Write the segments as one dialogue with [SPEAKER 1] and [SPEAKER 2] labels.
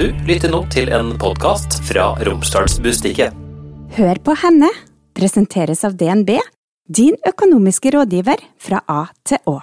[SPEAKER 1] Du lytter nå til en podkast fra Romsdalsbustiket.
[SPEAKER 2] Hør på henne presenteres av DNB, din økonomiske rådgiver fra A til Å.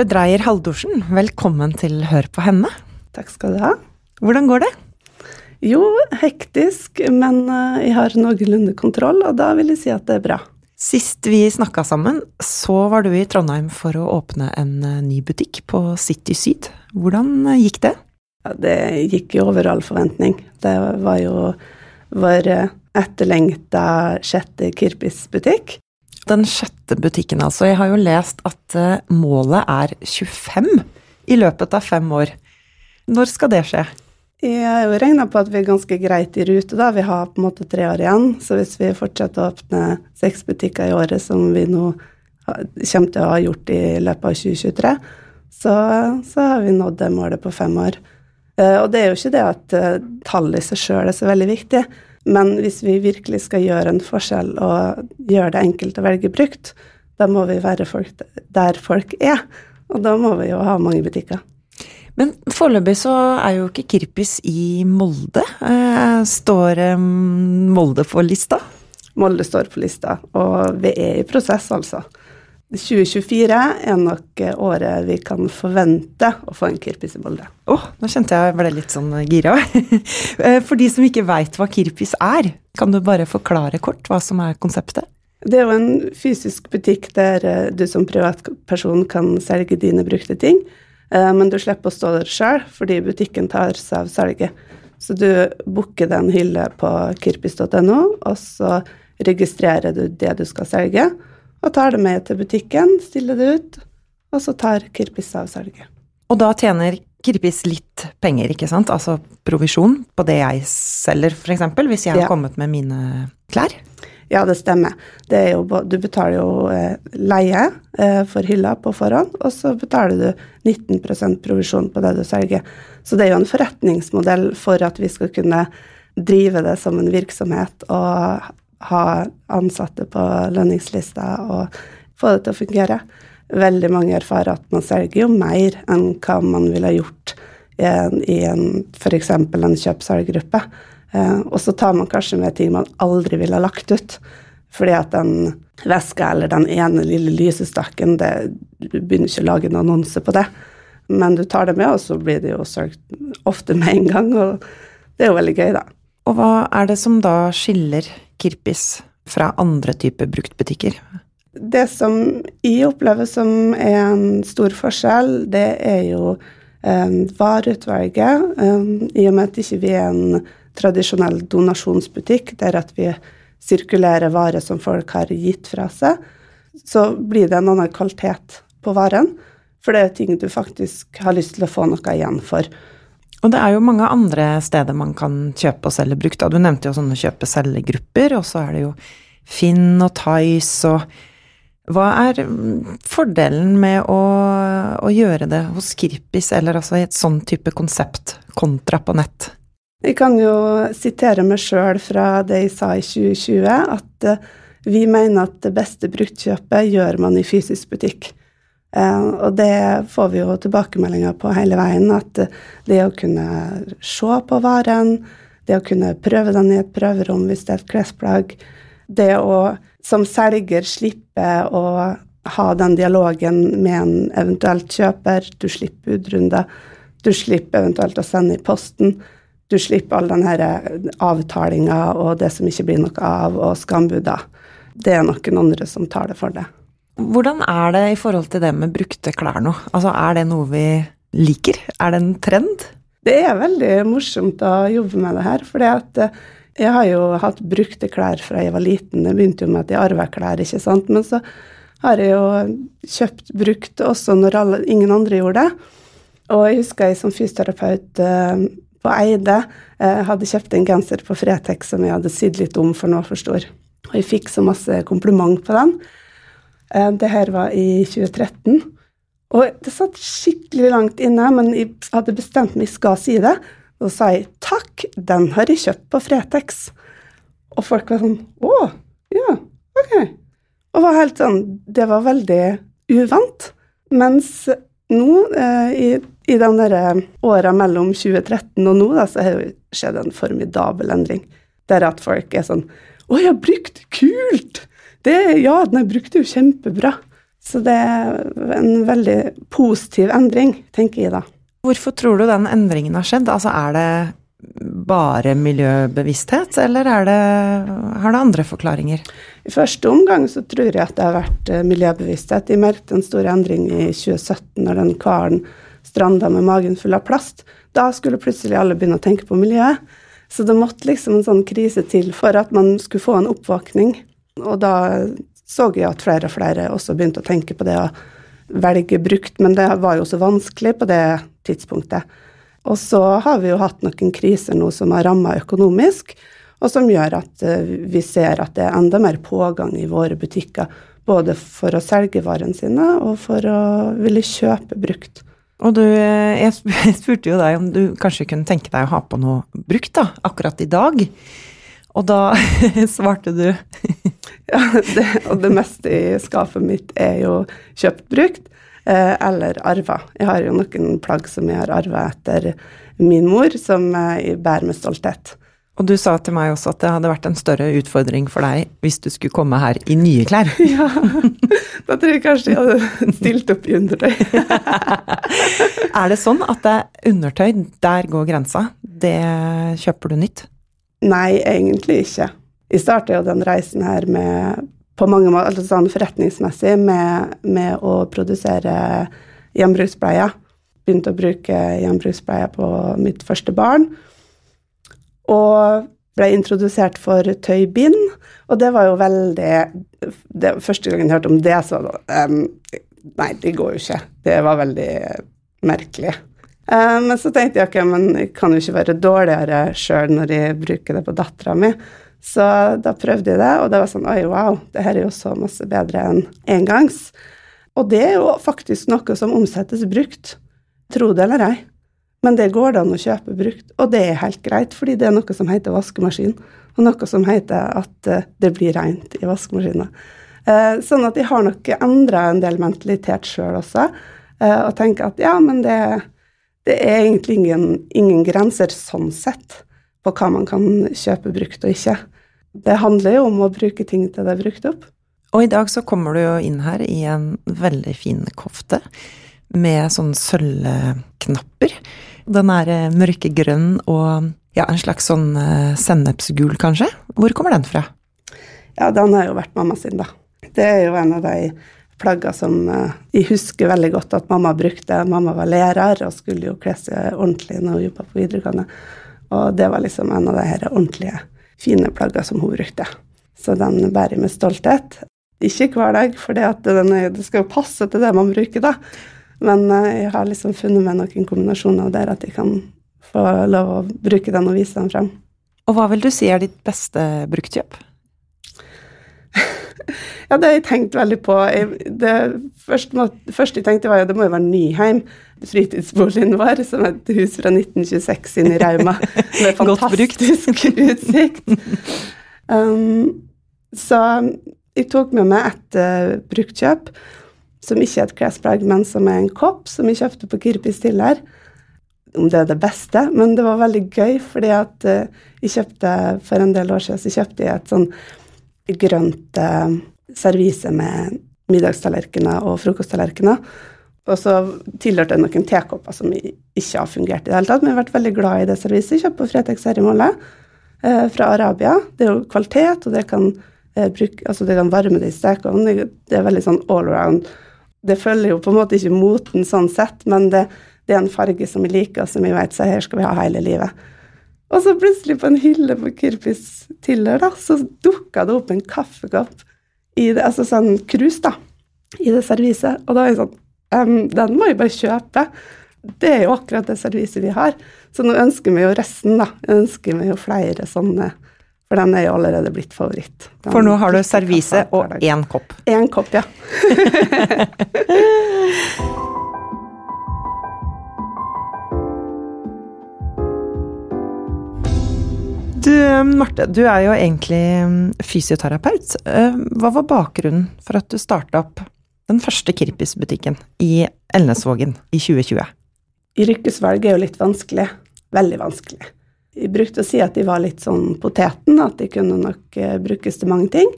[SPEAKER 3] Marte Dreyer Haldorsen, velkommen til Hør på henne.
[SPEAKER 4] Takk skal du ha.
[SPEAKER 3] Hvordan går det?
[SPEAKER 4] Jo, hektisk, men eh, jeg har noenlunde kontroll, og da vil jeg si at det er bra.
[SPEAKER 3] Sist vi snakka sammen, så var du i Trondheim for å åpne en eh, ny butikk på City Syd. Hvordan eh, gikk det?
[SPEAKER 4] Ja, det gikk jo over all forventning. Det var jo vår etterlengta sjette Kirpis-butikk.
[SPEAKER 3] Den sjette butikken, altså. Jeg har jo lest at målet er 25 i løpet av fem år. Når skal det skje?
[SPEAKER 4] Jeg har jo regna på at vi er ganske greit i rute, da. Vi har på en måte tre år igjen. Så hvis vi fortsetter å åpne seks butikker i året, som vi nå kommer til å ha gjort i løpet av 2023, så, så har vi nådd det målet på fem år. Eh, og det er jo ikke det at eh, tallet i seg sjøl er så veldig viktig, men hvis vi virkelig skal gjøre en forskjell og gjøre det enkelt å velge brukt, da må vi være folk der folk er. Og da må vi jo ha mange butikker.
[SPEAKER 3] Men foreløpig så er jo ikke Kirpis i Molde. Eh, står Molde på lista?
[SPEAKER 4] Molde står på lista, og vi er i prosess, altså. 2024 er nok året vi kan forvente å få en Kirpis i.
[SPEAKER 3] Åh, oh, nå kjente jeg ble litt sånn gira. Eh, for de som ikke veit hva Kirpis er, kan du bare forklare kort hva som er konseptet?
[SPEAKER 4] Det er jo en fysisk butikk der eh, du som privatperson kan selge dine brukte ting. Eh, men du slipper å stå der sjøl, fordi butikken tar seg av salget. Så du booker deg en hylle på kirpis.no, og så registrerer du det du skal selge, og tar det med til butikken, stiller det ut, og så tar Kirpis av salget.
[SPEAKER 3] Og da tjener Kirpis litt penger, ikke sant? Altså provisjon på det jeg selger, f.eks., hvis jeg har ja. kommet med mine klær?
[SPEAKER 4] Ja, det stemmer. Det jo, du betaler jo eh, leie eh, for hylla på forhånd, og så betaler du 19% provisjon på det du selger. Så det er jo en forretningsmodell for at vi skal kunne drive det som en virksomhet og ha ansatte på lønningslista og få det til å fungere. Veldig mange erfarer at man selger jo mer enn hva man ville gjort i en, i en f.eks. en. Eh, og så tar man kanskje med ting man aldri ville lagt ut. Fordi at den veska eller den ene lille lysestaken, det, du begynner ikke å lage en annonse på det. Men du tar det med, og så blir det jo solgt ofte med en gang. Og det er jo veldig gøy, da.
[SPEAKER 3] Og hva er det som da skiller Kirpis fra andre typer bruktbutikker?
[SPEAKER 4] Det som jeg opplever som er en stor forskjell, det er jo um, vareutvalget. Um, I og med at ikke vi ikke er en tradisjonell donasjonsbutikk der at vi sirkulerer varer som folk har gitt fra seg, så blir det en annen kvalitet på varen. For det er ting du faktisk har lyst til å få noe igjen for.
[SPEAKER 3] Og det er jo mange andre steder man kan kjøpe og selge brukt. Du nevnte jo sånne kjøpe-selge-grupper, og så er det jo Finn og Tice og Hva er fordelen med å, å gjøre det hos Kirpis, eller altså i et sånn type konsept, kontra på nett?
[SPEAKER 4] Jeg kan jo sitere meg sjøl fra det jeg sa i 2020, at eh, vi mener at det beste bruktkjøpet gjør man i fysisk butikk. Eh, og det får vi jo tilbakemeldinger på hele veien, at det å kunne se på varen, det å kunne prøve den i et prøverom hvis det er et klesplagg, det å som selger slippe å ha den dialogen med en eventuelt kjøper, du slipper budrunder, du slipper eventuelt å sende i posten du slipper all den eh, avtalinga og det som ikke blir noe av, og skambuder. Det er noen andre som tar det for deg.
[SPEAKER 3] Hvordan er det i forhold til det med brukte klær nå? Altså, er det noe vi liker? Er det en trend?
[SPEAKER 4] Det er veldig morsomt å jobbe med det her. For eh, jeg har jo hatt brukte klær fra jeg var liten. Det begynte jo med at jeg arva klær, ikke sant. Men så har jeg jo kjøpt brukt også når alle, ingen andre gjorde det. Og jeg husker jeg som fysioterapeut eh, på Eide. Hadde kjøpt en genser på Fretex som jeg hadde sydd litt om, for var for stor. Og jeg fikk så masse kompliment på den. Eh, det her var i 2013. Og det satt skikkelig langt inne, men jeg hadde bestemt meg skal si det. Og så sa jeg takk, den har jeg kjøpt på Fretex. Og folk var sånn å, ja, ok. Og var helt sånn Det var veldig uvant. Mens nå, eh, i, i de der åra mellom 2013 og nå, da, så har det skjedd en formidabel endring. Der at folk er sånn Å, jeg har brukt kult! Det, ja, den er brukt jo kjempebra. Så det er en veldig positiv endring, tenker jeg da.
[SPEAKER 3] Hvorfor tror du den endringen har skjedd? Altså, er det bare miljøbevissthet, eller er det, har det andre forklaringer?
[SPEAKER 4] I første omgang så tror jeg at det har vært eh, miljøbevissthet. Jeg merket en stor endring i 2017 når den karen stranda med magen full av plast. Da skulle plutselig alle begynne å tenke på miljøet. Så det måtte liksom en sånn krise til for at man skulle få en oppvåkning. Og da så jeg at flere og flere også begynte å tenke på det å velge brukt, men det var jo så vanskelig på det tidspunktet. Og så har vi jo hatt noen kriser nå som har ramma økonomisk, og som gjør at eh, vi ser at det er enda mer pågang i våre butikker. Både for å selge varene sine og for å ville kjøpe brukt.
[SPEAKER 3] Og du, eh, jeg spurte jo deg om du kanskje kunne tenke deg å ha på noe brukt da, akkurat i dag. Og da svarte du
[SPEAKER 4] Ja, det, og det meste i skapet mitt er jo kjøpt brukt eh, eller arva. Jeg har jo noen plagg som jeg har arva etter min mor, som jeg bærer med stolthet.
[SPEAKER 3] Og du sa til meg også at det hadde vært en større utfordring for deg hvis du skulle komme her i nye klær.
[SPEAKER 4] Ja, da tror jeg kanskje jeg hadde stilt opp i undertøy.
[SPEAKER 3] er det sånn at det er undertøy, der går grensa? Det kjøper du nytt?
[SPEAKER 4] Nei, egentlig ikke. Jeg starta jo den reisen her med på mange måter, altså sånn forretningsmessig med, med å produsere gjenbruksbleier. Begynte å bruke gjenbruksbleier på mitt første barn. Og ble introdusert for tøybind, og det var jo veldig det, Første gangen jeg hørte om det, så um, Nei, det går jo ikke. Det var veldig merkelig. Um, men så tenkte jeg ok, men jeg kan jo ikke være dårligere sjøl når jeg bruker det på dattera mi. Så da prøvde jeg det, og det var sånn oi, wow, det her er jo så masse bedre enn engangs. Og det er jo faktisk noe som omsettes brukt, tro det eller ei. Men det går det an å kjøpe brukt, og det er helt greit, fordi det er noe som heter vaskemaskin, og noe som heter at eh, det blir rent i vaskemaskina. Eh, sånn at de har nok endra en del mentalitet sjøl også, eh, og tenker at ja, men det, det er egentlig ingen, ingen, grenser sånn sett på hva man kan kjøpe brukt og ikke. Det handler jo om å bruke ting til det er brukt opp.
[SPEAKER 3] Og i dag så kommer du jo inn her i en veldig fin kofte med sånne sølvknapper. Den er eh, mørkegrønn og ja, en slags sånn uh, sennepsgul, kanskje. Hvor kommer den fra?
[SPEAKER 4] Ja, den har jo vært mamma sin, da. Det er jo en av de plagga som uh, jeg husker veldig godt at mamma brukte. Mamma var lærer og skulle jo kle seg ordentlig når hun jobba på videregående. Og det var liksom en av de her ordentlige, fine plagga som hun brukte. Så den bærer jeg med stolthet. Ikke hver dag, for det skal jo passe til det man bruker, da. Men eh, jeg har liksom funnet meg noen kombinasjoner der at jeg kan få lov å bruke den og vise den frem.
[SPEAKER 3] Og hva vil du si er ditt beste bruktkjøp?
[SPEAKER 4] Ja, det har jeg tenkt veldig på. Jeg, det første, første, jeg tenkte, var at det må jo være Nyheim. Fritidsboligen vår, som er et hus fra 1926 inne i Rauma. Med fantastisk utsikt. Um, så jeg tok med meg et uh, bruktkjøp som ikke er et klesplagg, men som er en kopp som jeg kjøpte på Kirpis Stiller. Om det er det beste, men det var veldig gøy, fordi at uh, jeg kjøpte for en del år siden så kjøpte jeg et sånn grønt uh, servise med middagstallerkener og frokosttallerkener. Og så tilhørte det noen tekopper som ikke har fungert i det hele tatt, men jeg har vært veldig glad i det serviset. Kjøpt på Fretex her i Molde uh, fra Arabia. Det er jo kvalitet, og det kan, bruke, altså det kan varme det i stekeovnen. Det er veldig sånn all around det følger jo på en måte ikke moten sånn sett, men det, det er en farge som vi liker, og som vi vet så her skal vi ha hele livet. Og så plutselig, på en hylle på Kirpis Tiller, da, så dukka det opp en kaffekopp i det, altså sånn krus, da, i det serviset. Og da er jeg sånn um, Den må jeg bare kjøpe. Det er jo akkurat det serviset vi har. Så nå ønsker vi jo resten, da. Jeg ønsker vi jo flere sånne for den er jo allerede blitt favoritt. Den
[SPEAKER 3] For nå har du servise og én kopp.
[SPEAKER 4] Én kopp, ja.
[SPEAKER 3] Du, Marte, du er jo egentlig mm, fysioterapeut. Eh, hva var bakgrunnen for at du starta opp den første Kirpis-butikken i Elnesvågen i 2020?
[SPEAKER 4] Yrkesvalg er jo litt vanskelig. Veldig vanskelig. Jeg brukte å si at de var litt sånn poteten, at de kunne nok eh, brukes til mange ting.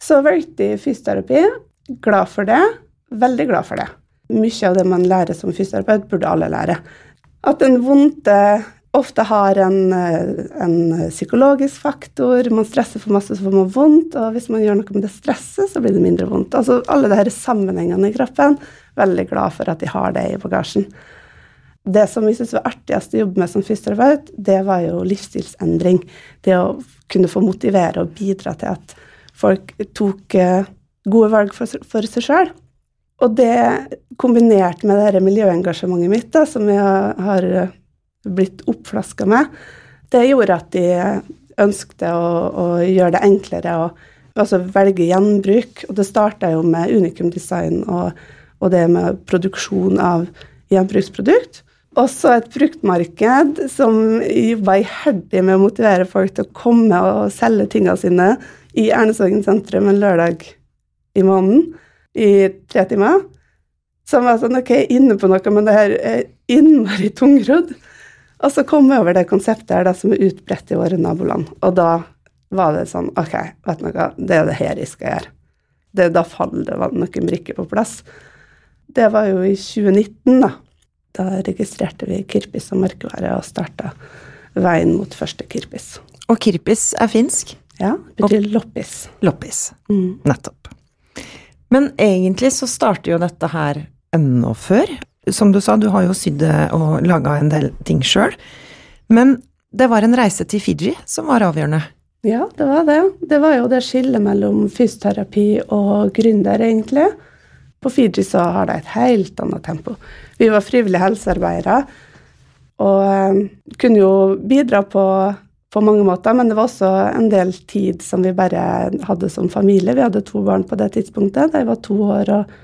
[SPEAKER 4] Så valgte jeg fysioterapi. Glad for det. Veldig glad for det. Mye av det man lærer som fysioterapeut, burde alle lære. At den vonde ofte har en, en, psykologisk faktor. Man stresser for masse, så får man vondt. Og hvis man gjør noe med det stresset, så blir det mindre vondt. Altså alle disse sammenhengene i kroppen. Veldig glad for at de har det i bagasjen. Det som jeg syntes var artigst å jobbe med som fysioterapeut, det var jo livsstilsendring. Det å kunne få motivere og bidra til at folk tok eh, gode valg for, for seg sjøl. Og det kombinert med det miljøengasjementet mitt, da, som jeg har blitt oppflaska med, det gjorde at de ønskte å, å gjøre det enklere å altså velge gjenbruk. Og det starta jo med Unikum Design og, og, det med produksjon av gjenbruksprodukt. Også et fruktmarked som jobba iherdig med å motivere folk til å komme og selge tingene sine i Ernesvågen sentrum en lørdag i måneden i tre timer. Som var sånn Ok, inne på noe, men det her er innmari tungrodd. Og så kom jeg over det konseptet her da, som er utbredt i våre naboland. Og da var det sånn Ok, vet du noe, det er det her jeg skal gjøre. Det, da faller det noen brikker på plass. Det var jo i 2019, da. Da registrerte vi Kirpis som merkevare og starta veien mot første Kirpis.
[SPEAKER 3] Og Kirpis er finsk?
[SPEAKER 4] Ja, det betyr loppis.
[SPEAKER 3] Loppis. Mm. Nettopp. Men egentlig så starter jo dette her enda før. Som du sa, du har jo sydd og laga en del ting sjøl. Men det var en reise til Fiji som var avgjørende.
[SPEAKER 4] Ja, det var det. Det var jo det skillet mellom fysioterapi og gründer, egentlig. På Fiji så har det et helt annet tempo. Vi var frivillige helsearbeidere og eh, kunne jo bidra på, på mange måter, men det var også en del tid som vi bare hadde som familie. Vi hadde to barn på det tidspunktet. De var to år og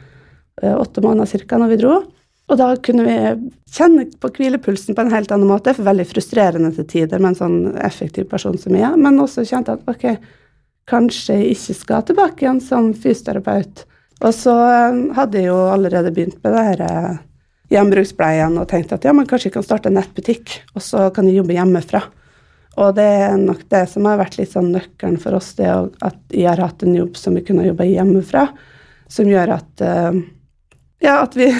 [SPEAKER 4] eh, åtte måneder ca. når vi dro. Og da kunne vi kjenne på hvilepulsen på en helt annen måte. For veldig frustrerende til tider med en sånn effektiv person som jeg er. Men også kjente at ok, kanskje jeg ikke skal tilbake igjen som fysioterapeut. Og så eh, hadde jeg jo allerede begynt med det her eh, og tenkte at ja, men kanskje jeg kan starte en nettbutikk, og så kan jeg jobbe hjemmefra. Og det er nok det som har vært litt sånn nøkkelen for oss, det at jeg har hatt en jobb som vi kunne jobbe hjemmefra, som gjør at eh, ja, at vi,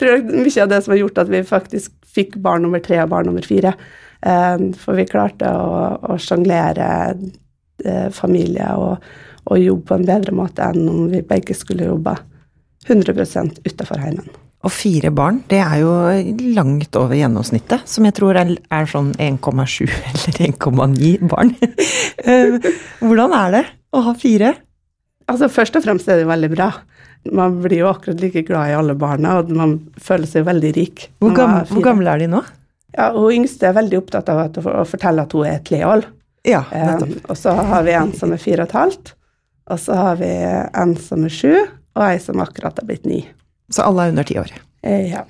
[SPEAKER 4] tror jeg mye av det som har gjort at vi faktisk fikk barn nummer tre og barn nummer fire. Eh, for vi klarte å, å sjonglere eh, familie og, og jobbe på en bedre måte enn om vi begge skulle jobbe 100% utafor heimen.
[SPEAKER 3] Og fire barn, det er jo langt over gjennomsnittet, som jeg tror er, er sånn 1,7 eller 1,9 barn. Eh, hvordan er det å ha fire?
[SPEAKER 4] Altså Først og fremst er det veldig bra man blir jo akkurat like glad i alle barna, og man føler seg veldig rik.
[SPEAKER 3] Hvor, gammel, hvor gamle er de nå?
[SPEAKER 4] Ja, Hun yngste er veldig opptatt av å fortelle at hun er et leol.
[SPEAKER 3] Ja,
[SPEAKER 4] um, og så har vi en som er fire og et halvt, og så har vi en som er sju, og ei som akkurat har blitt ni.
[SPEAKER 3] Så alle er under ti år?
[SPEAKER 4] Eh, ja.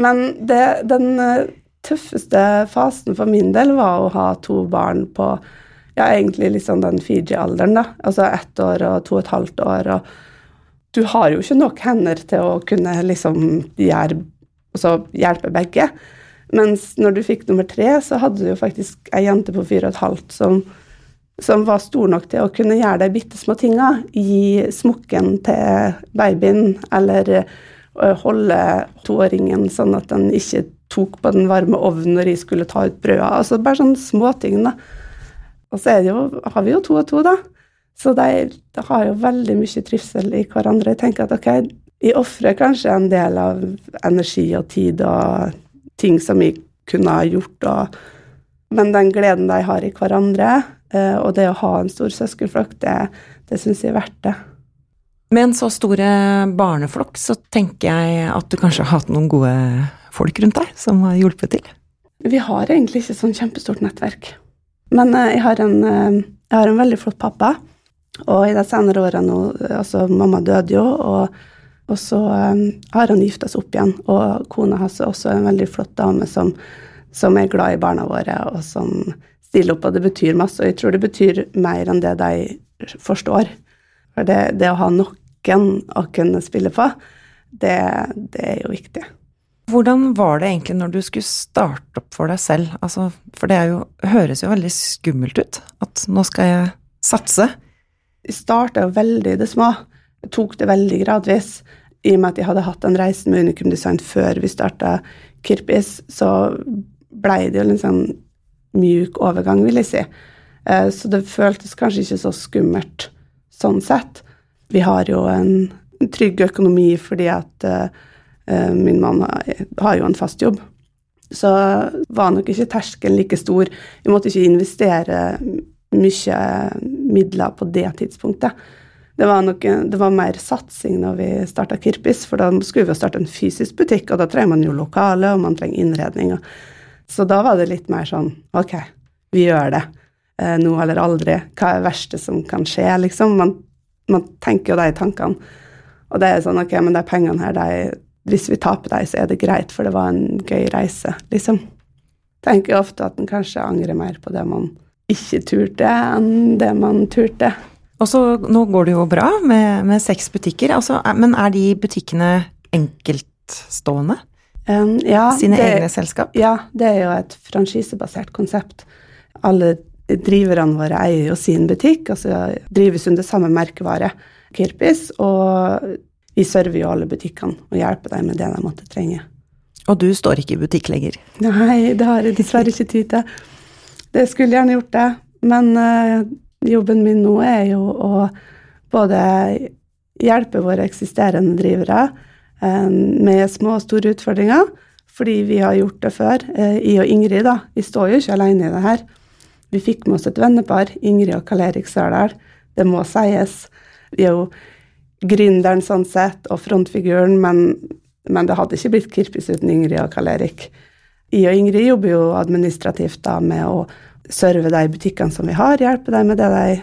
[SPEAKER 4] Men det, den eh, tøffeste fasen for min del var å ha to barn på ja, egentlig liksom den Fiji-alderen, da. Altså ett år og to og et halvt år. og du har jo ikke nok hender til å kunne liksom gjøre, altså hjelpe begge. Mens når du fikk nummer tre, så hadde du jo faktisk ei jente på fire og et halvt som, som var stor nok til å kunne gjøre de bitte små tinga. Gi smokken til babyen, eller holde toåringen sånn at den ikke tok på den varme ovnen når jeg skulle ta ut brødet. Altså bare sånne småting, da. Og så jo, har vi jo to og to, da. Så de, de, har jo veldig mye trivsel i hverandre. Jeg tenker at ok, jeg ofrer kanskje en del av energi og tid og ting som jeg kunne ha gjort, og, men den gleden de har i hverandre, eh, og det å ha en stor søskenflokk, det, det syns jeg er verdt det.
[SPEAKER 3] Med en så store barneflokk, så tenker jeg at du kanskje har hatt noen gode folk rundt deg som har hjulpet til?
[SPEAKER 4] Vi har egentlig ikke sånn kjempestort nettverk. Men eh, jeg har en, eh, jeg har en veldig flott pappa og i de senere årene Altså, mamma døde jo, og, og så um, har han gifta seg opp igjen. Og kona hans er også en veldig flott dame som, som, er glad i barna våre, og som stiller opp, og det betyr masse. Og jeg tror det betyr mer enn det de forstår. For det, det å ha noen å kunne spille på, det, det er jo viktig.
[SPEAKER 3] Hvordan var det egentlig når du skulle starte opp for deg selv? Altså, for det jo, høres jo veldig skummelt ut. At nå skal jeg satse.
[SPEAKER 4] Jeg starta jo veldig i det små. Jeg tok det veldig gradvis. I og med at jeg hadde hatt den reisen med Unikum Design før vi starta Kirpis, så blei det jo en sånn mjuk overgang, vil jeg si. Eh, Så det føltes kanskje ikke så skummelt sånn sett. Vi har jo en trygg økonomi fordi at eh, eh, min mann har, jo en fast jobb. Så var nok ikke terskelen like stor. Vi måtte ikke investere mye midler på det tidspunktet. Det var, nok, det var mer satsing når vi starta Kirpis, for da skulle vi jo starte en fysisk butikk, og da trenger man jo lokale, og man trenger innredning. Så da var det litt mer sånn ok, vi gjør det. Eh, nå eller aldri. Hva er det verste som kan skje, liksom? Man, man tenker jo de tankene. Og det er sånn, ok, men de pengene her, de, hvis vi taper dem, så er det greit, for det var en gøy reise, liksom. Tenker jo ofte at en kanskje angrer mer på det man ikke turte, enn det man turte.
[SPEAKER 3] Og så nå går det jo bra med, med seks butikker. Altså, men er de butikkene enkeltstående?
[SPEAKER 4] Um, ja,
[SPEAKER 3] Sine
[SPEAKER 4] det-
[SPEAKER 3] egne selskap?
[SPEAKER 4] Ja, det er jo et franchisebasert konsept. Alle driverne våre eier jo sin butikk, altså drives under samme merkevare, Kirpis, og vi server jo alle butikkene og hjelper dem med det de måtte trenge.
[SPEAKER 3] Og du står ikke i butikk lenger.
[SPEAKER 4] Nei, det har jeg dessverre ikke tid til. Det skulle gjerne gjort det, men eh, jobben min nå er jo å både hjelpe våre eksisterende drivere eh, med små og store utfordringer, fordi vi har gjort det før. Eh, I og Ingrid, da, vi står jo ikke alene i det her. Vi fikk med oss et vennepar, Ingrid og Karl Erik Sørdal. Det må sies. Vi er jo gründeren sånn sett, og frontfiguren, men, men det hadde ikke blitt Kirpis uten Ingrid og Karl Erik. Jeg og Ingrid jobber jo administrativt da med å serve de butikkene som vi har, hjelpe dem med det de,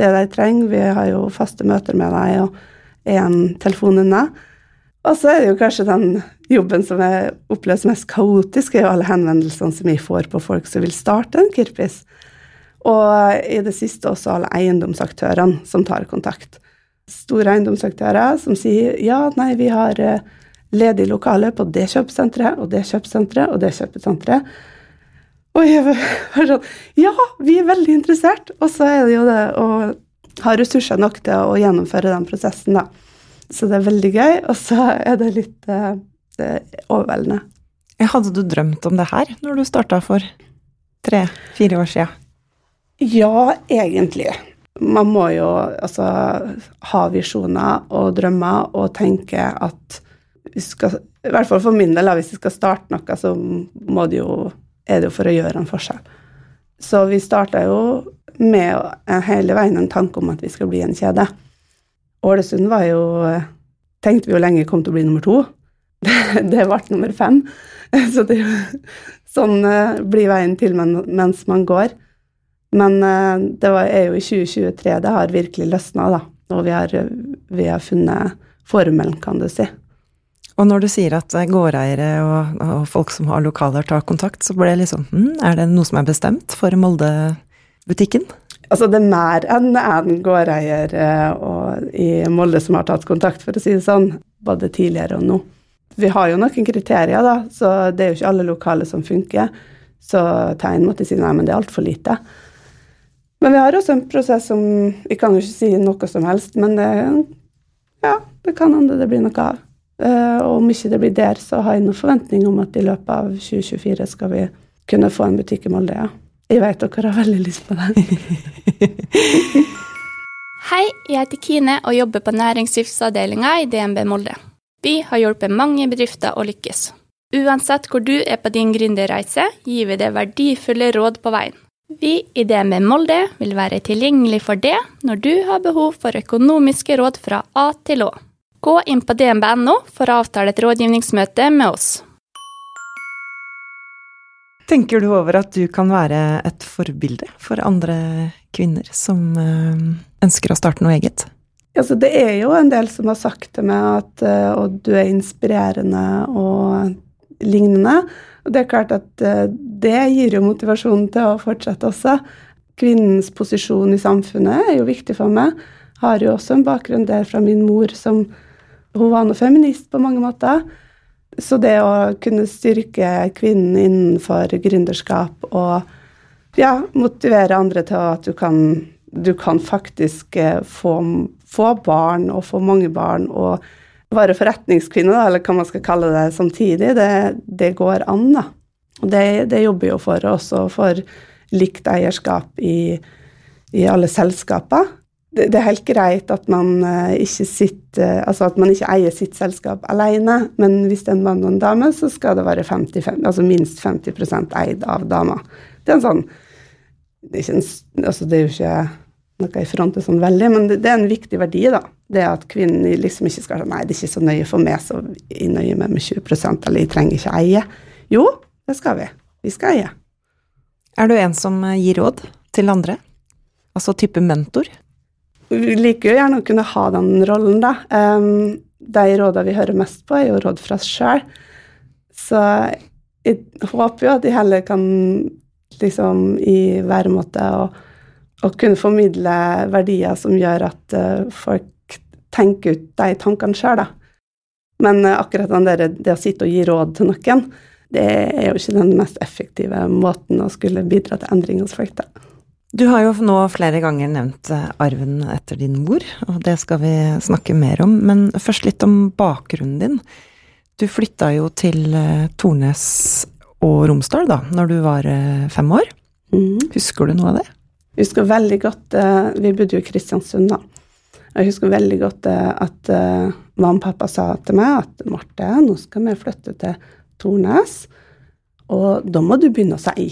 [SPEAKER 4] det de trenger. Vi har jo faste møter med dem og én telefon unna. Og så er det jo kanskje den jobben som jeg oppleves mest kaotisk, er jo alle henvendelsene som vi får på folk som vil starte en kirpis. Og i det siste også alle eiendomsaktørene som tar kontakt. Store eiendomsaktører som sier ja, nei, vi har eh, ledig lokale på det kjøpesenteret og det kjøpesenteret og det kjøpesenteret. Og jeg var sånn Ja, vi er veldig interessert! Og så er det jo det å ha ressurser nok til å gjennomføre den prosessen, da. Så det er veldig gøy, og så er det litt eh, det er overveldende.
[SPEAKER 3] Hadde du drømt om det her når du starta for tre-fire år sia?
[SPEAKER 4] Ja, egentlig. Man må jo altså ha visjoner og drømmer og tenke at skal I hvert fall for min del, hvis vi skal starte noe, så det jo, er det jo for å gjøre en forskjell. Så vi starta jo med hele veien en tanke om at vi skal bli en kjede. Ålesund var jo Tenkte vi jo lenge kom til å bli nummer to. Det, det ble nummer fem. Så det, sånn eh, blir veien til mens man går. Men eh, det var, er jo i 2023 det har virkelig løsna, da. Og vi har, vi har funnet formelen, kan du si.
[SPEAKER 3] Og når du sier at gårdeiere og, og folk som har lokaler tar kontakt, så ble det liksom hm, Er det noe som er bestemt for Molde-butikken?
[SPEAKER 4] Altså det er mer enn én gårdeier eh, i Molde som har tatt kontakt, for å si det sånn, både tidligere og nå. Vi har jo noen kriterier, da, så det er jo ikke alle lokaler som funker. Så Tegn måtte si nei, men det er altfor lite. Men vi har også en prosess som Vi kan jo ikke si noe som helst, men det, ja, det kan hende det blir noe av. Eh, og om ikke det blir der, så har jeg noen forventning om at i løpet av 2024 skal vi kunne få en butikk i Molde, ja. Jeg vet dere har veldig lyst på det.
[SPEAKER 5] Hei, jeg heter Kine og jobber på næringslivsavdelinga i DNB Molde. Vi har hjulpet mange bedrifter å lykkes. Uansett hvor du er på din gründerreise, gir vi deg verdifulle råd på veien. Vi i DNB Molde vil være tilgjengelig for det når du har behov for økonomiske råd fra A til Å. Gå inn på dnb.no for å avtale et rådgivningsmøte med oss.
[SPEAKER 3] Tenker du over at du kan være et forbilde for andre kvinner som eh, ønsker å starte noe eget?
[SPEAKER 4] Altså, det er jo en del som har sagt til meg at eh, og du er inspirerende, og lignende. Og det er klart at eh, det gir jo motivasjon til å fortsette også. Kvinnens posisjon i samfunnet er jo viktig for meg. Har jo også en bakgrunn der fra min mor som Hun var nå feminist på mange måter. Så det å kunne styrke kvinnen innenfor gründerskap og ja, motivere andre til at du kan, du kan faktisk eh, få, få, barn, og få mange barn, og være forretningskvinne, da, eller hva man skal kalle det, samtidig, det, det går an, da. Og det, det jobber jo for også for likt eierskap i, i alle selskaper det, det, er helt greit at man uh, ikke sitter Altså at man ikke eier sitt selskap alene, men hvis det er en mann og en dame, så skal det være 50, altså minst 50 eid av dama. Det er en sånn det er, en, altså det er jo ikke noe i front sånn veldig, men det, det, er en viktig verdi, da. Det at kvinnen liksom ikke skal si nei, det er ikke så nøye for meg, så jeg nøyer meg med 20% eller jeg trenger ikke eie. Jo, det skal vi. Vi skal eie.
[SPEAKER 3] Er du en som gir råd til andre? Altså type mentor?
[SPEAKER 4] Liker jo gjerne å kunne ha den rollen, da. Um, de rådene vi hører mest på, er jo råd fra oss sjøl. Så jeg håper jo at de heller kan liksom i væremåte og, og kunne formidle verdier som gjør at uh, folk tenker ut de tankene sjøl, da. Men uh, akkurat der, det å sitte og gi råd til noen, det er jo ikke den mest effektive måten å skulle bidra til endring hos folk, da.
[SPEAKER 3] Du har jo nå flere ganger nevnt eh, arven etter din mor, og det skal vi snakke mer om. Men først litt om bakgrunnen din. Du flytta jo til eh, Tornes og Romsdal da når du var eh, fem år. Mm. Husker du noe av det?
[SPEAKER 4] Jeg husker veldig godt Vi bodde jo i Kristiansund, da. Jeg husker veldig godt at mamma og pappa sa til meg at Marte, nå skal vi flytte til Tornes, og da må du begynne å si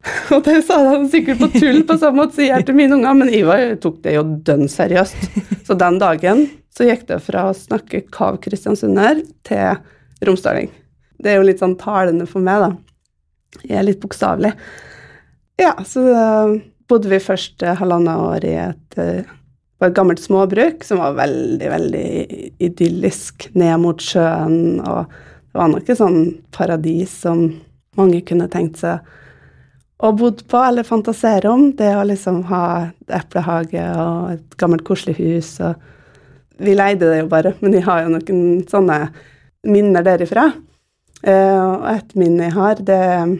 [SPEAKER 4] Og det sa han sikkert på tull, på samme måte som jeg til mine unger, men Ivar tok det jo dønn seriøst. Så den dagen så gikk det fra å snakke kav kristiansunder til romsdaling. Det er jo litt sånn talende for meg, da. Jeg er litt bokstavelig. Ja, så bodde vi først halvannet år i et, eh, på et gammelt småbruk som var veldig, veldig idyllisk ned mot sjøen, og det var nok et sånn paradis som mange kunne tenkt seg og bodd på eller fantasere om. Det å liksom ha eplehage og et gammelt, koselig hus. og Vi leide det jo bare, men jeg har jo noen sånne minner derifra. Uh, og et minne jeg har, det er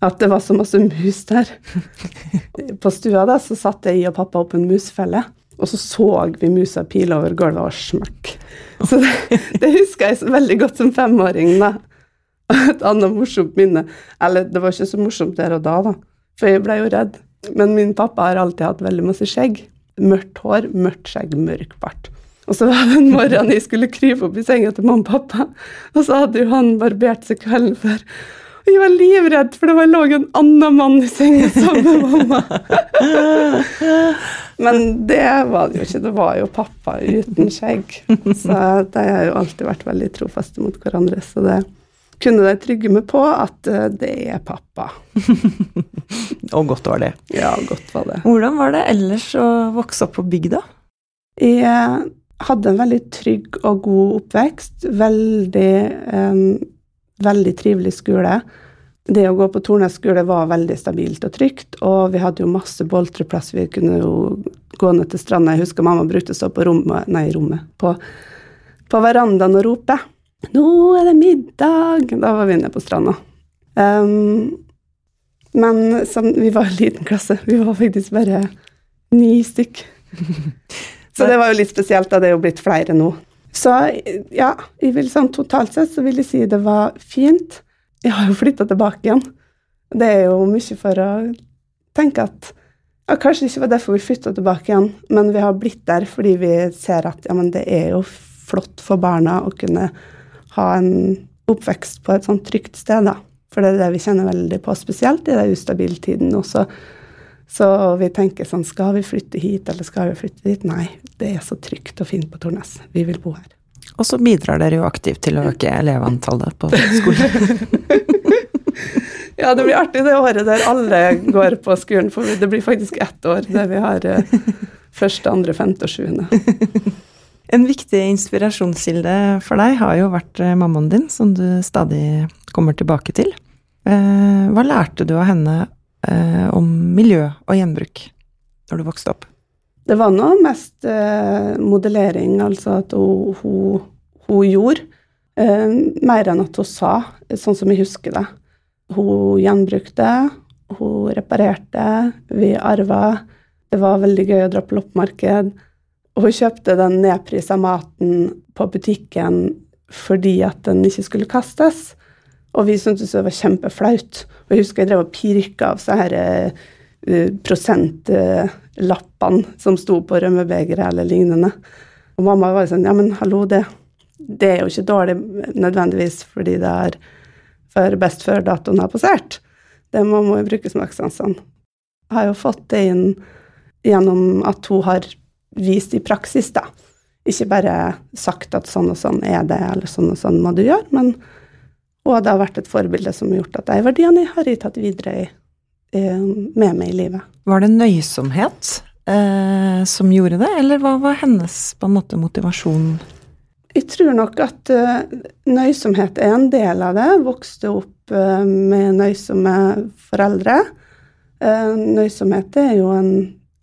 [SPEAKER 4] at det var så masse mus der. På stua da, så satte jeg og pappa opp en musfelle, og så så vi musa pile over gulvet og smakk. Så det, det, husker jeg veldig godt som femåring. da. Et annet morsomt minne Eller det var ikke så morsomt der og da, da. For jeg ble jo redd. Men min pappa har alltid hatt veldig masse skjegg. Mørkt hår, mørkt skjegg, mørk bart. Og så var det en morgen jeg skulle krype opp i senga til mamma og pappa, og så hadde jo han barbert seg kvelden før. Og jeg var livredd, for det var lå en annen mann i senga sammen med mamma. Men det var det jo ikke. Det var jo pappa uten skjegg. Så de har jo alltid vært veldig trofaste mot hverandre. Så det kunne de trygge meg på at eh, det er pappa.
[SPEAKER 3] og godt var det.
[SPEAKER 4] Ja, godt var det.
[SPEAKER 3] Hvordan var det ellers å vokse opp på bygda?
[SPEAKER 4] Jeg eh, hadde en veldig trygg og god oppvekst. Veldig, um, veldig trivelig skole. Det å gå på Tornes skole var veldig stabilt og trygt, og vi hadde jo masse boltreplass. Vi kunne jo gå ned til stranda. Jeg husker mamma brukte å stå på rommet, nei, rommet, på, på verandaen og rope. 'Nå er det middag!' Da var vi inne på stranda. Um, men som, vi var en liten klasse. Vi var faktisk bare ni stykk. Så det var jo litt spesielt, da det er jo blitt flere nå. Så ja, jeg vil sånn totalt sett så vil jeg si det var fint. Jeg har jo flytta tilbake igjen. Det er jo mye for å tenke at ja, Kanskje det ikke var derfor vi flytta tilbake igjen, men vi har blitt der fordi vi ser at ja, men det er jo flott for barna å kunne ha en oppvekst på et sånn trygt sted, da. For det er det vi kjenner veldig på, spesielt i den ustabile tiden også. Så vi tenker sånn Skal vi flytte hit, eller skal vi flytte dit? Nei, det er så trygt og fint på Tornes. Vi vil bo her.
[SPEAKER 3] Og så bidrar dere jo aktivt til å øke elevantallet på skolen.
[SPEAKER 4] ja, det blir artig det året der alle går på skolen, for det blir faktisk ett år der vi har eh, første, andre, femte og sjuende.
[SPEAKER 3] En viktig inspirasjonskilde for deg har jo vært eh, mammaen din, som du stadig kommer tilbake til. Eh, hva lærte du av henne eh, om miljø og gjenbruk når du vokste opp?
[SPEAKER 4] Det var nå mest modellering, altså at hun, hun, hun gjorde. Mer enn at hun sa, sånn som jeg husker det. Hun gjenbrukte, hun reparerte, vi arva. Det var veldig gøy å dra på loppemarked. Og hun kjøpte den nedprisa maten på butikken fordi at den ikke skulle kastes. Og vi syntes det var kjempeflaut. Og jeg husker jeg drev og pirka av så her uh, prosentlappene som sto på rømmebegeret eller lignende. Og mamma var sånn Ja, men hallo, det, det er jo ikke dårlig nødvendigvis fordi det er for best før-datoen har passert. Det må man jo bruke smakssansene. Jeg har jo fått det inn gjennom at hun har vist i praksis, da. Ikke bare sagt at sånn og sånn er det, eller sånn og sånn må du gjøre, men og det har vært et forbilde som har gjort at de verdiene jeg har tatt videre med meg i livet.
[SPEAKER 3] Var det nøysomhet eh, som gjorde det, eller hva var hennes på en måte motivasjon?
[SPEAKER 4] Jeg tror nok at uh, nøysomhet er en del av det. Vokste opp uh, med nøysomme foreldre. Uh, nøysomhet er jo en,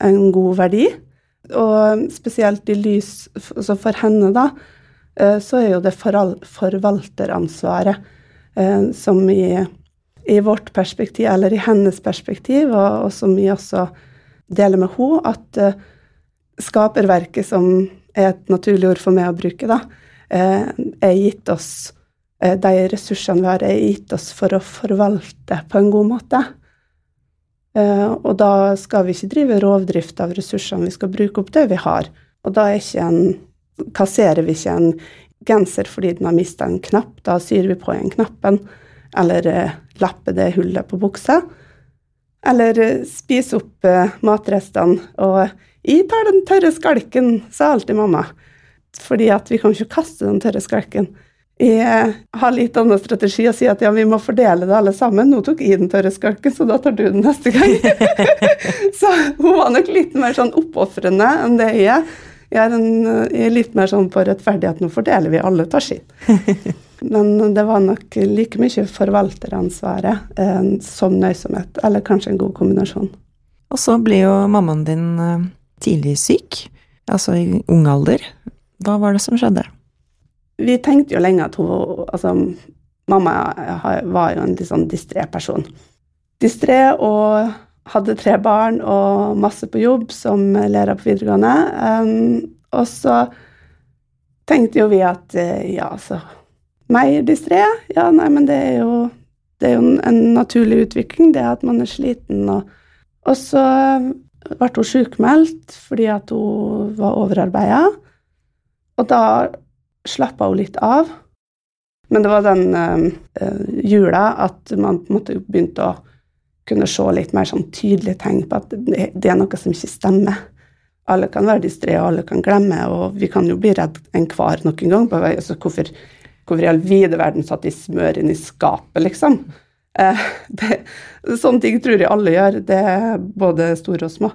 [SPEAKER 4] en, god verdi. Og spesielt i lys altså for henne, da, så er jo det forvalteransvaret eh, som i, i, vårt perspektiv, eller i hennes perspektiv, og, og som vi også deler med henne, at eh, skaperverket, som er et naturlig ord for meg å bruke, da, eh, er gitt oss eh, De ressursene vi har, er gitt oss for å forvalte på en god måte. Eh, og da skal vi ikke drive rovdrift av ressursene, vi skal bruke opp det vi har. Og da en, kasserer vi ikke en genser fordi den har mista en knapp. Da syr vi på igjen knappen. Eller eh, lapper det hullet på buksa. Eller eh, spise opp matrestene. Og 'jeg tar den tørre skalken', sa alltid mamma. Fordi at vi kan ikke kaste den tørre skalken. Jeg har litt annen strategi og sier at ja, vi må fordele det alle sammen. Nå tok jeg den tørre skalken, så da tar du den neste gang. så hun var nok litt mer sånn oppofrende enn det jeg er. Jeg er, en, jeg er, litt mer sånn på rettferdighet. Nå fordeler vi alle tar sin. Men det var nok like mye forvalteransvaret eh, som nøysomhet. Eller kanskje en god kombinasjon.
[SPEAKER 3] Og så blir jo mammaen din eh, tidlig syk, altså i ung alder. Hva var det som skjedde?
[SPEAKER 4] Vi tenkte jo lenge at hun Altså, mamma var jo en litt sånn distré person. Distré og hadde tre barn og masse på jobb som lærer på videregående. Um, og så tenkte jo vi at uh, ja, så Mer distré? Ja, nei, men det er jo, det er jo en, en, naturlig utvikling, det at man er sliten. Og, og så ble hun sykmeldt fordi at hun var overarbeida. Og da slappa hun litt av. Men det var den øh, jula at man på begynte å kunne se litt mer sånn tydelige tegn på at det, det er noe som ikke stemmer. Alle kan være distré, og alle kan glemme, og vi kan jo bli redd enhver noen gang. på vei, altså hvorfor, hvorfor i all vide verden satt de smør inn i skapet, liksom? Eh, det, sånne ting tror jeg alle gjør, det er både store og små.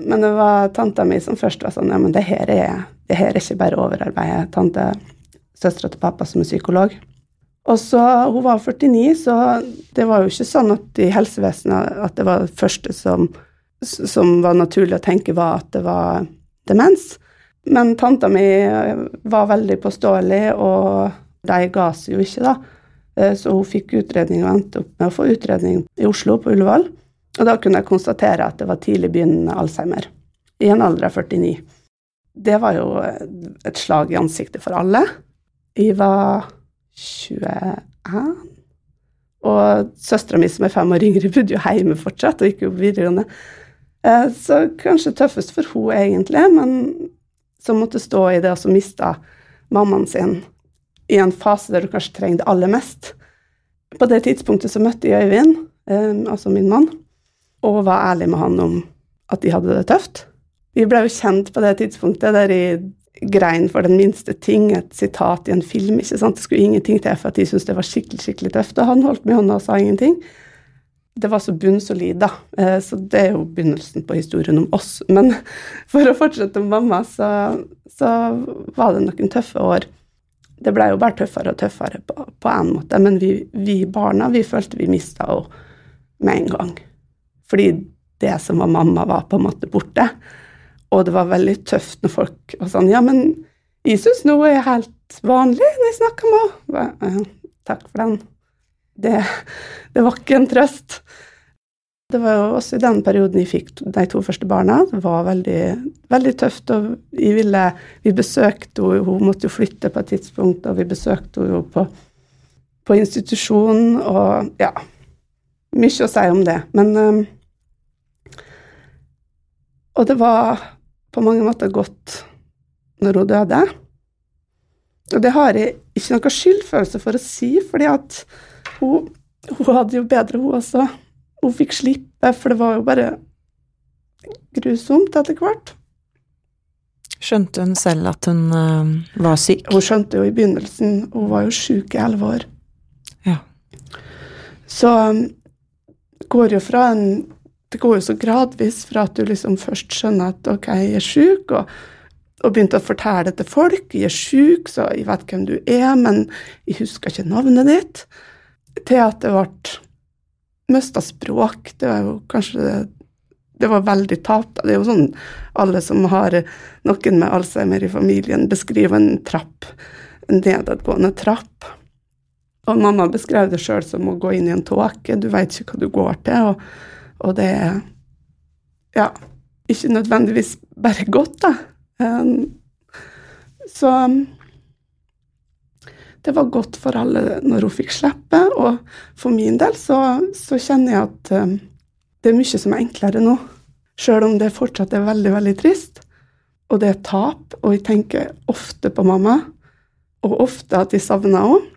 [SPEAKER 4] Men det var tanta mi som først var sånn Ja, men det her er, det her er ikke bare overarbeidet. Tante, søstera til pappa som er psykolog. Og så, Hun var 49, så det var jo ikke sånn at i helsevesenet at det var det første som, som var naturlig å tenke, var at det var demens. Men tanta mi var veldig påståelig, og de ga seg jo ikke, da. Eh, så hun fikk utredning og endte opp med å få utredning i Oslo, på Ullevål. Og da kunne jeg konstatere at det var tidlig begynnende Alzheimer, i en alder av 49. Det var jo et slag i ansiktet for alle. Jeg var 21. Og søstera mi, som er fem år yngre, bodde jo hjemme fortsatt og gikk jo videregående. Eh, så kanskje tøffest for hun egentlig, men som måtte stå i det og så mista mammaen sin i en fase der du kanskje trenger det aller mest. På det tidspunktet så møtte jeg Øyvind, eh, altså min mann, og var ærlig med han om at de hadde det tøft. Vi ble jo kjent på det tidspunktet der i grein for den minste ting, et sitat i en film. ikke sant? Det skulle ingenting til for at de syntes det var skikkelig skikkelig tøft. Og han holdt med hånda og sa ingenting. Det var så bunnsolid, da. Eh, så det er jo begynnelsen på historien om oss. Men for å fortsette med mamma, så, så var det noen tøffe år. det ble jo bare tøffere og tøffere på, på en måte, men vi, vi barna vi følte vi mista henne med en gang. Fordi det som var mamma, var på en måte borte. Og det var veldig tøft når folk var sånn Ja, men jeg syns nå er helt vanlig når jeg snakker med henne. Takk for den. Det, det var ikke en trøst. Det var jo også i den perioden jeg fikk de to første barna. Det var veldig, veldig tøft. og ville, Vi besøkte henne, hun måtte jo flytte på et tidspunkt, og vi besøkte henne på, på institusjonen, og ja Mye å si om det. Men Og det var på mange måter godt når hun døde. Og det har jeg ikke noe skyldfølelse for å si, fordi at hun, hun hadde jo bedre, hun også. Hun fikk slippe, for det var jo bare grusomt etter hvert.
[SPEAKER 3] Skjønte hun selv at hun uh, var syk?
[SPEAKER 4] Hun skjønte jo i begynnelsen. Hun var jo syk i elleve år.
[SPEAKER 3] Ja.
[SPEAKER 4] Så um, går jo fra en Det går jo så gradvis fra at du liksom først skjønner at ok, jeg er syk, og, og begynte å fortelle det til folk. Jeg er syk, så jeg vet hvem du er, men jeg husker ikke navnet ditt. Til at det ble mista språk. Det var jo kanskje det var veldig tapt. Det er jo sånn alle som har noen med Alzheimer i familien, beskriver en trapp, en nedadgående trapp. Og mamma beskrev det sjøl som å gå inn i en tåke. Du veit ikke hva du går til, og, og, det er ja, ikke nødvendigvis bare godt, da. Um, så det var godt for alle når hun fikk slippe, og for min del så, så kjenner jeg at um, det er mye som er enklere nå. Sjøl om det fortsatt er veldig, veldig trist, og det er tap, og jeg tenker ofte på mamma, og ofte at jeg savner henne.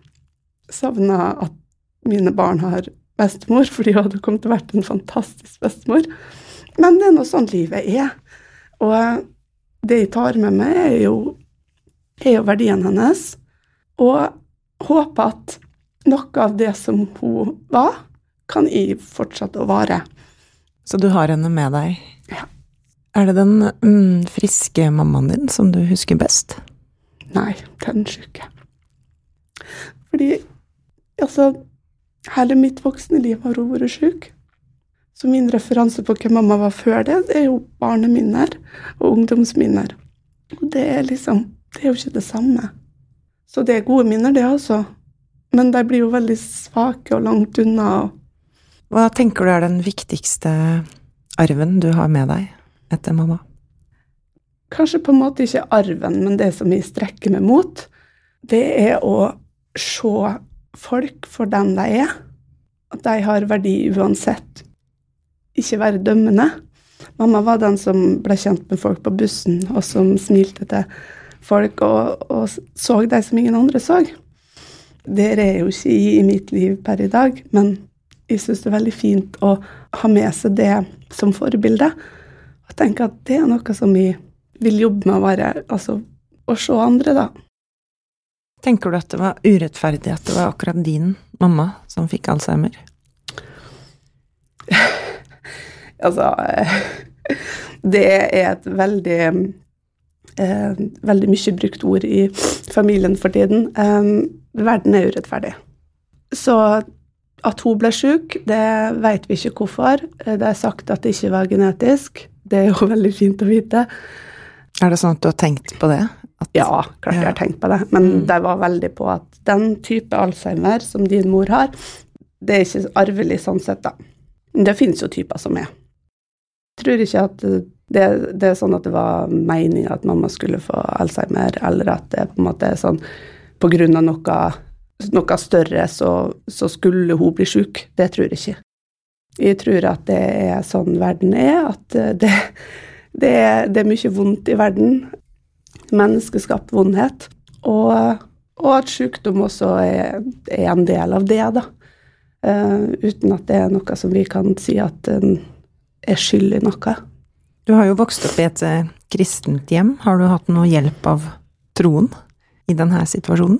[SPEAKER 4] Savner at mine barn har bestemor, fordi hun hadde kommet til å vært en fantastisk bestemor. Men det er nå sånn livet er. Og det jeg tar med meg, er jo, er jo verdien hennes. Og håper at noe av det som hun var, kan jeg fortsette å vare.
[SPEAKER 3] Så du har henne med deg?
[SPEAKER 4] Ja.
[SPEAKER 3] Er det den mm, friske mammaen din som du husker best?
[SPEAKER 4] Nei, den syke. Fordi altså Hele mitt voksne liv har hun vært syk. Så min referanse på hvem mamma var før det, det er jo barneminner og ungdomsminner. Og det er liksom Det er jo ikke det samme. Så det er gode minner, det altså. Men de blir jo veldig svake og langt unna.
[SPEAKER 3] Hva tenker du er den viktigste arven du har med deg etter mamma?
[SPEAKER 4] Kanskje på en måte ikke arven, men det som jeg strekker meg mot, det er å se folk for den de er. At de har verdi uansett. Ikke være dømmende. Mamma var den som ble kjent med folk på bussen, og som smilte til folk og, og så de som ingen andre så. Det er jo ikke i, i mitt liv per i dag, men jeg syns det er veldig fint å ha med seg det som forbilde. Og tenke at det er noe som vi vil jobbe med å være Altså å se andre, da.
[SPEAKER 3] Tenker du at det var urettferdig at det var akkurat din mamma som fikk alzheimer?
[SPEAKER 4] altså Det er et veldig eh, veldig mye brukt ord i familien for tiden. Eh, verden er urettferdig. Så at hun ble syk, det vet vi ikke hvorfor. Det er sagt at det ikke var genetisk. Det er jo veldig fint å vite.
[SPEAKER 3] Er det sånn at du har tenkt på det? At,
[SPEAKER 4] ja, klart jeg har tenkt på det. Men mm. det var veldig på at den type alzheimer som din mor har, det er ikke arvelig sånn sett, da. Det finnes jo typer som er. Jeg tror ikke at det, det, er sånn at det var meninga at mamma skulle få alzheimer, eller at det på en måte er sånn på grunn av noe, noe større så, så, skulle hun bli sjuk. Det tror jeg ikke. Jeg tror at det er sånn verden er, at det, det, er, det er mye vondt i verden menneskeskapt vondhet. Og, og at sykdom også er, er, en del av det, da. Uh, uten at det er noe som vi kan si at en er skyld i noe.
[SPEAKER 3] Du har jo vokst opp i et uh, kristent hjem. Har du hatt noe hjelp av troen i denne situasjonen?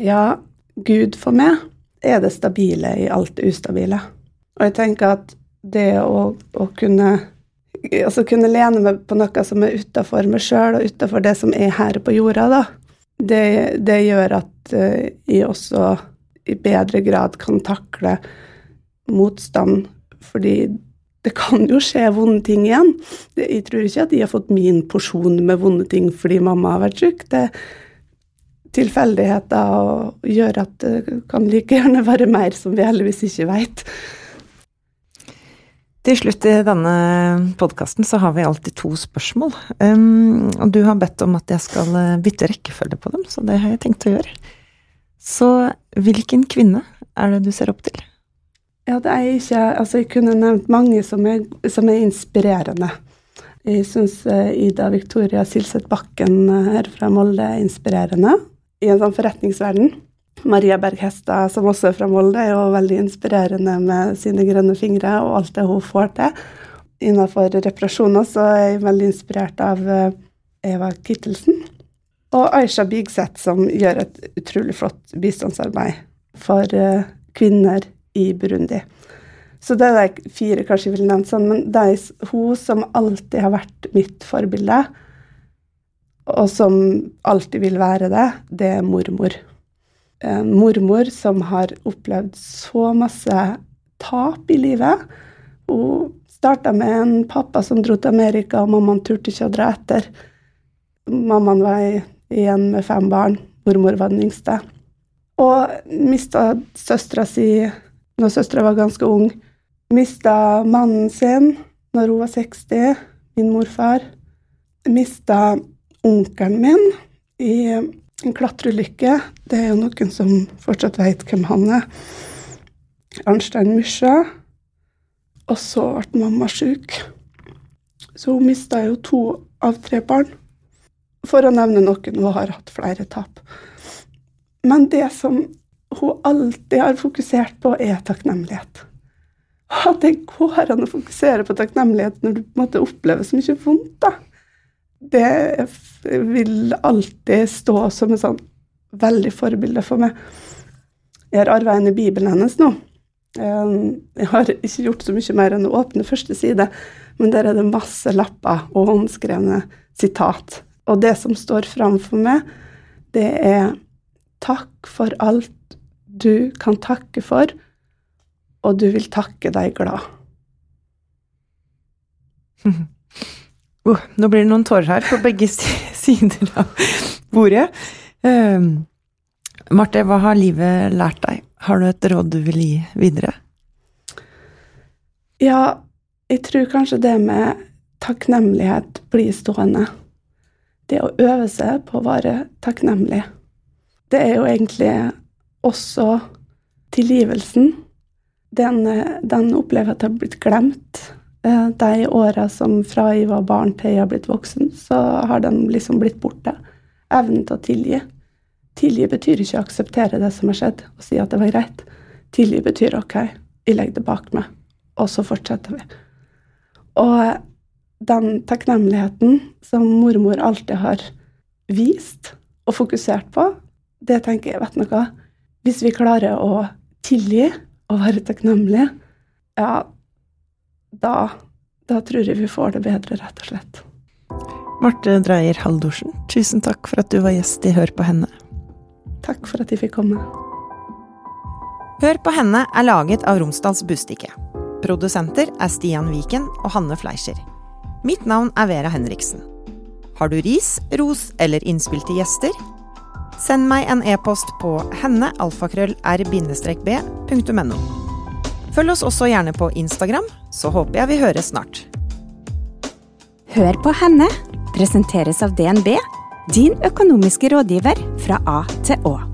[SPEAKER 4] Ja, Gud for meg er det stabile i alt det ustabile. Og jeg tenker at det å, å kunne altså kunne lene meg på noe som er utafor meg sjøl, og utafor det som er her på jorda, da. det, det gjør at uh, jeg også i bedre grad kan takle motstand, fordi det kan jo skje vonde ting igjen. Jeg tror ikke at jeg har fått min porsjon med vonde ting fordi mamma har vært syk. Det tilfeldigheter og gjør at det kan like gjerne være mer som vi heldigvis ikke veit.
[SPEAKER 3] Til slutt i denne podkasten så har vi alltid to spørsmål. Um, og du har bedt om at jeg skal eh, bytte rekkefølge på dem, så det har jeg tenkt å gjøre. Så hvilken kvinne er det du ser opp til?
[SPEAKER 4] Ja, det er ikke Altså, jeg kunne nevnt mange som er, som er inspirerende. Jeg syns uh, Ida Victoria Silseth Bakken uh, her fra Molde er inspirerende i en sånn forretningsverden. Maria Berg Hestad, som også er fra Molde, er jo veldig inspirerende med sine grønne fingre og alt det hun får til. Innenfor reparasjoner så er jeg veldig inspirert av uh, Eva Kittelsen. Og Aisha Bigseth, som gjør et utrolig flott bistandsarbeid for kvinner i Burundi. Så det er de fire kanskje jeg ville nevnt sånn, men det er hun som alltid har vært mitt forbilde, og som alltid vil være det, det er mormor. En mormor som har opplevd så masse tap i livet. Hun starta med en pappa som dro til Amerika, og mammaen turte ikke å dra etter. Mammaen var igjen med fem barn. Mormor var den yngste. Og mista søstera si når søstera var ganske ung. Mista mannen sin når hun var 60, min morfar. Mista onkelen min i en klatreulykke. Det er jo noen som fortsatt vet hvem han er. Arnstein Mysja. Og så ble mamma sjuk. Så hun mista jo to av tre barn. For å nevne noen, hun har hatt flere tap. Men det som hun alltid har fokusert på, er takknemlighet. At det går an å fokusere på takknemlighet når du på en måte opplever så mye vondt. da. Det vil alltid stå som et sånn veldig forbilde for meg. Jeg har arva inn i Bibelen hennes nå. Ehm, jeg har ikke gjort så mye mer enn å åpne første side, men der er det masse lapper og håndskrevne sitat. Og det som står fram for meg, det er takk for alt du kan takke for, og du vil takke deg glad.
[SPEAKER 3] Uh, nå blir det noen tårer her på begge sider av bordet. Uh, Marte, hva har livet lært deg? Har du et råd du vil gi videre?
[SPEAKER 4] Ja, jeg tror kanskje det med takknemlighet blir stående. Det å øve seg på å være takknemlig. Det er jo egentlig også tilgivelsen. Den, den opplever at har blitt glemt. Eh, de åra som fra jeg var barn til jeg har blitt voksen, så har den liksom blitt borte. Evnen til å tilgi. Tilgi betyr ikke å akseptere det som har skjedd, og si at det var greit. Tilgi betyr ok, jeg legger det bak meg, og så fortsetter vi. Og den takknemligheten som mormor alltid har vist og fokusert på, det tenker jeg, vet noe, hvis vi klarer å tilgi og være takknemlige, ja, da, da tror jeg vi får det bedre, rett og slett.
[SPEAKER 3] Marte Dreyer Haldorsen, tusen takk for at du var gjest i Hør på henne.
[SPEAKER 4] Takk for at jeg fikk komme.
[SPEAKER 3] Hør på henne er laget av Romsdals Bustikke. Produsenter er Stian Viken og Hanne Fleischer. Mitt navn er Vera Henriksen. Har du ris, ros eller innspill til gjester? Send meg en e-post på hennealfakrøll-r-b.no. Følg oss også gjerne på Instagram, så håper jeg vi høres snart.
[SPEAKER 2] Hør på henne presenteres av DNB, din økonomiske rådgiver fra A til Å.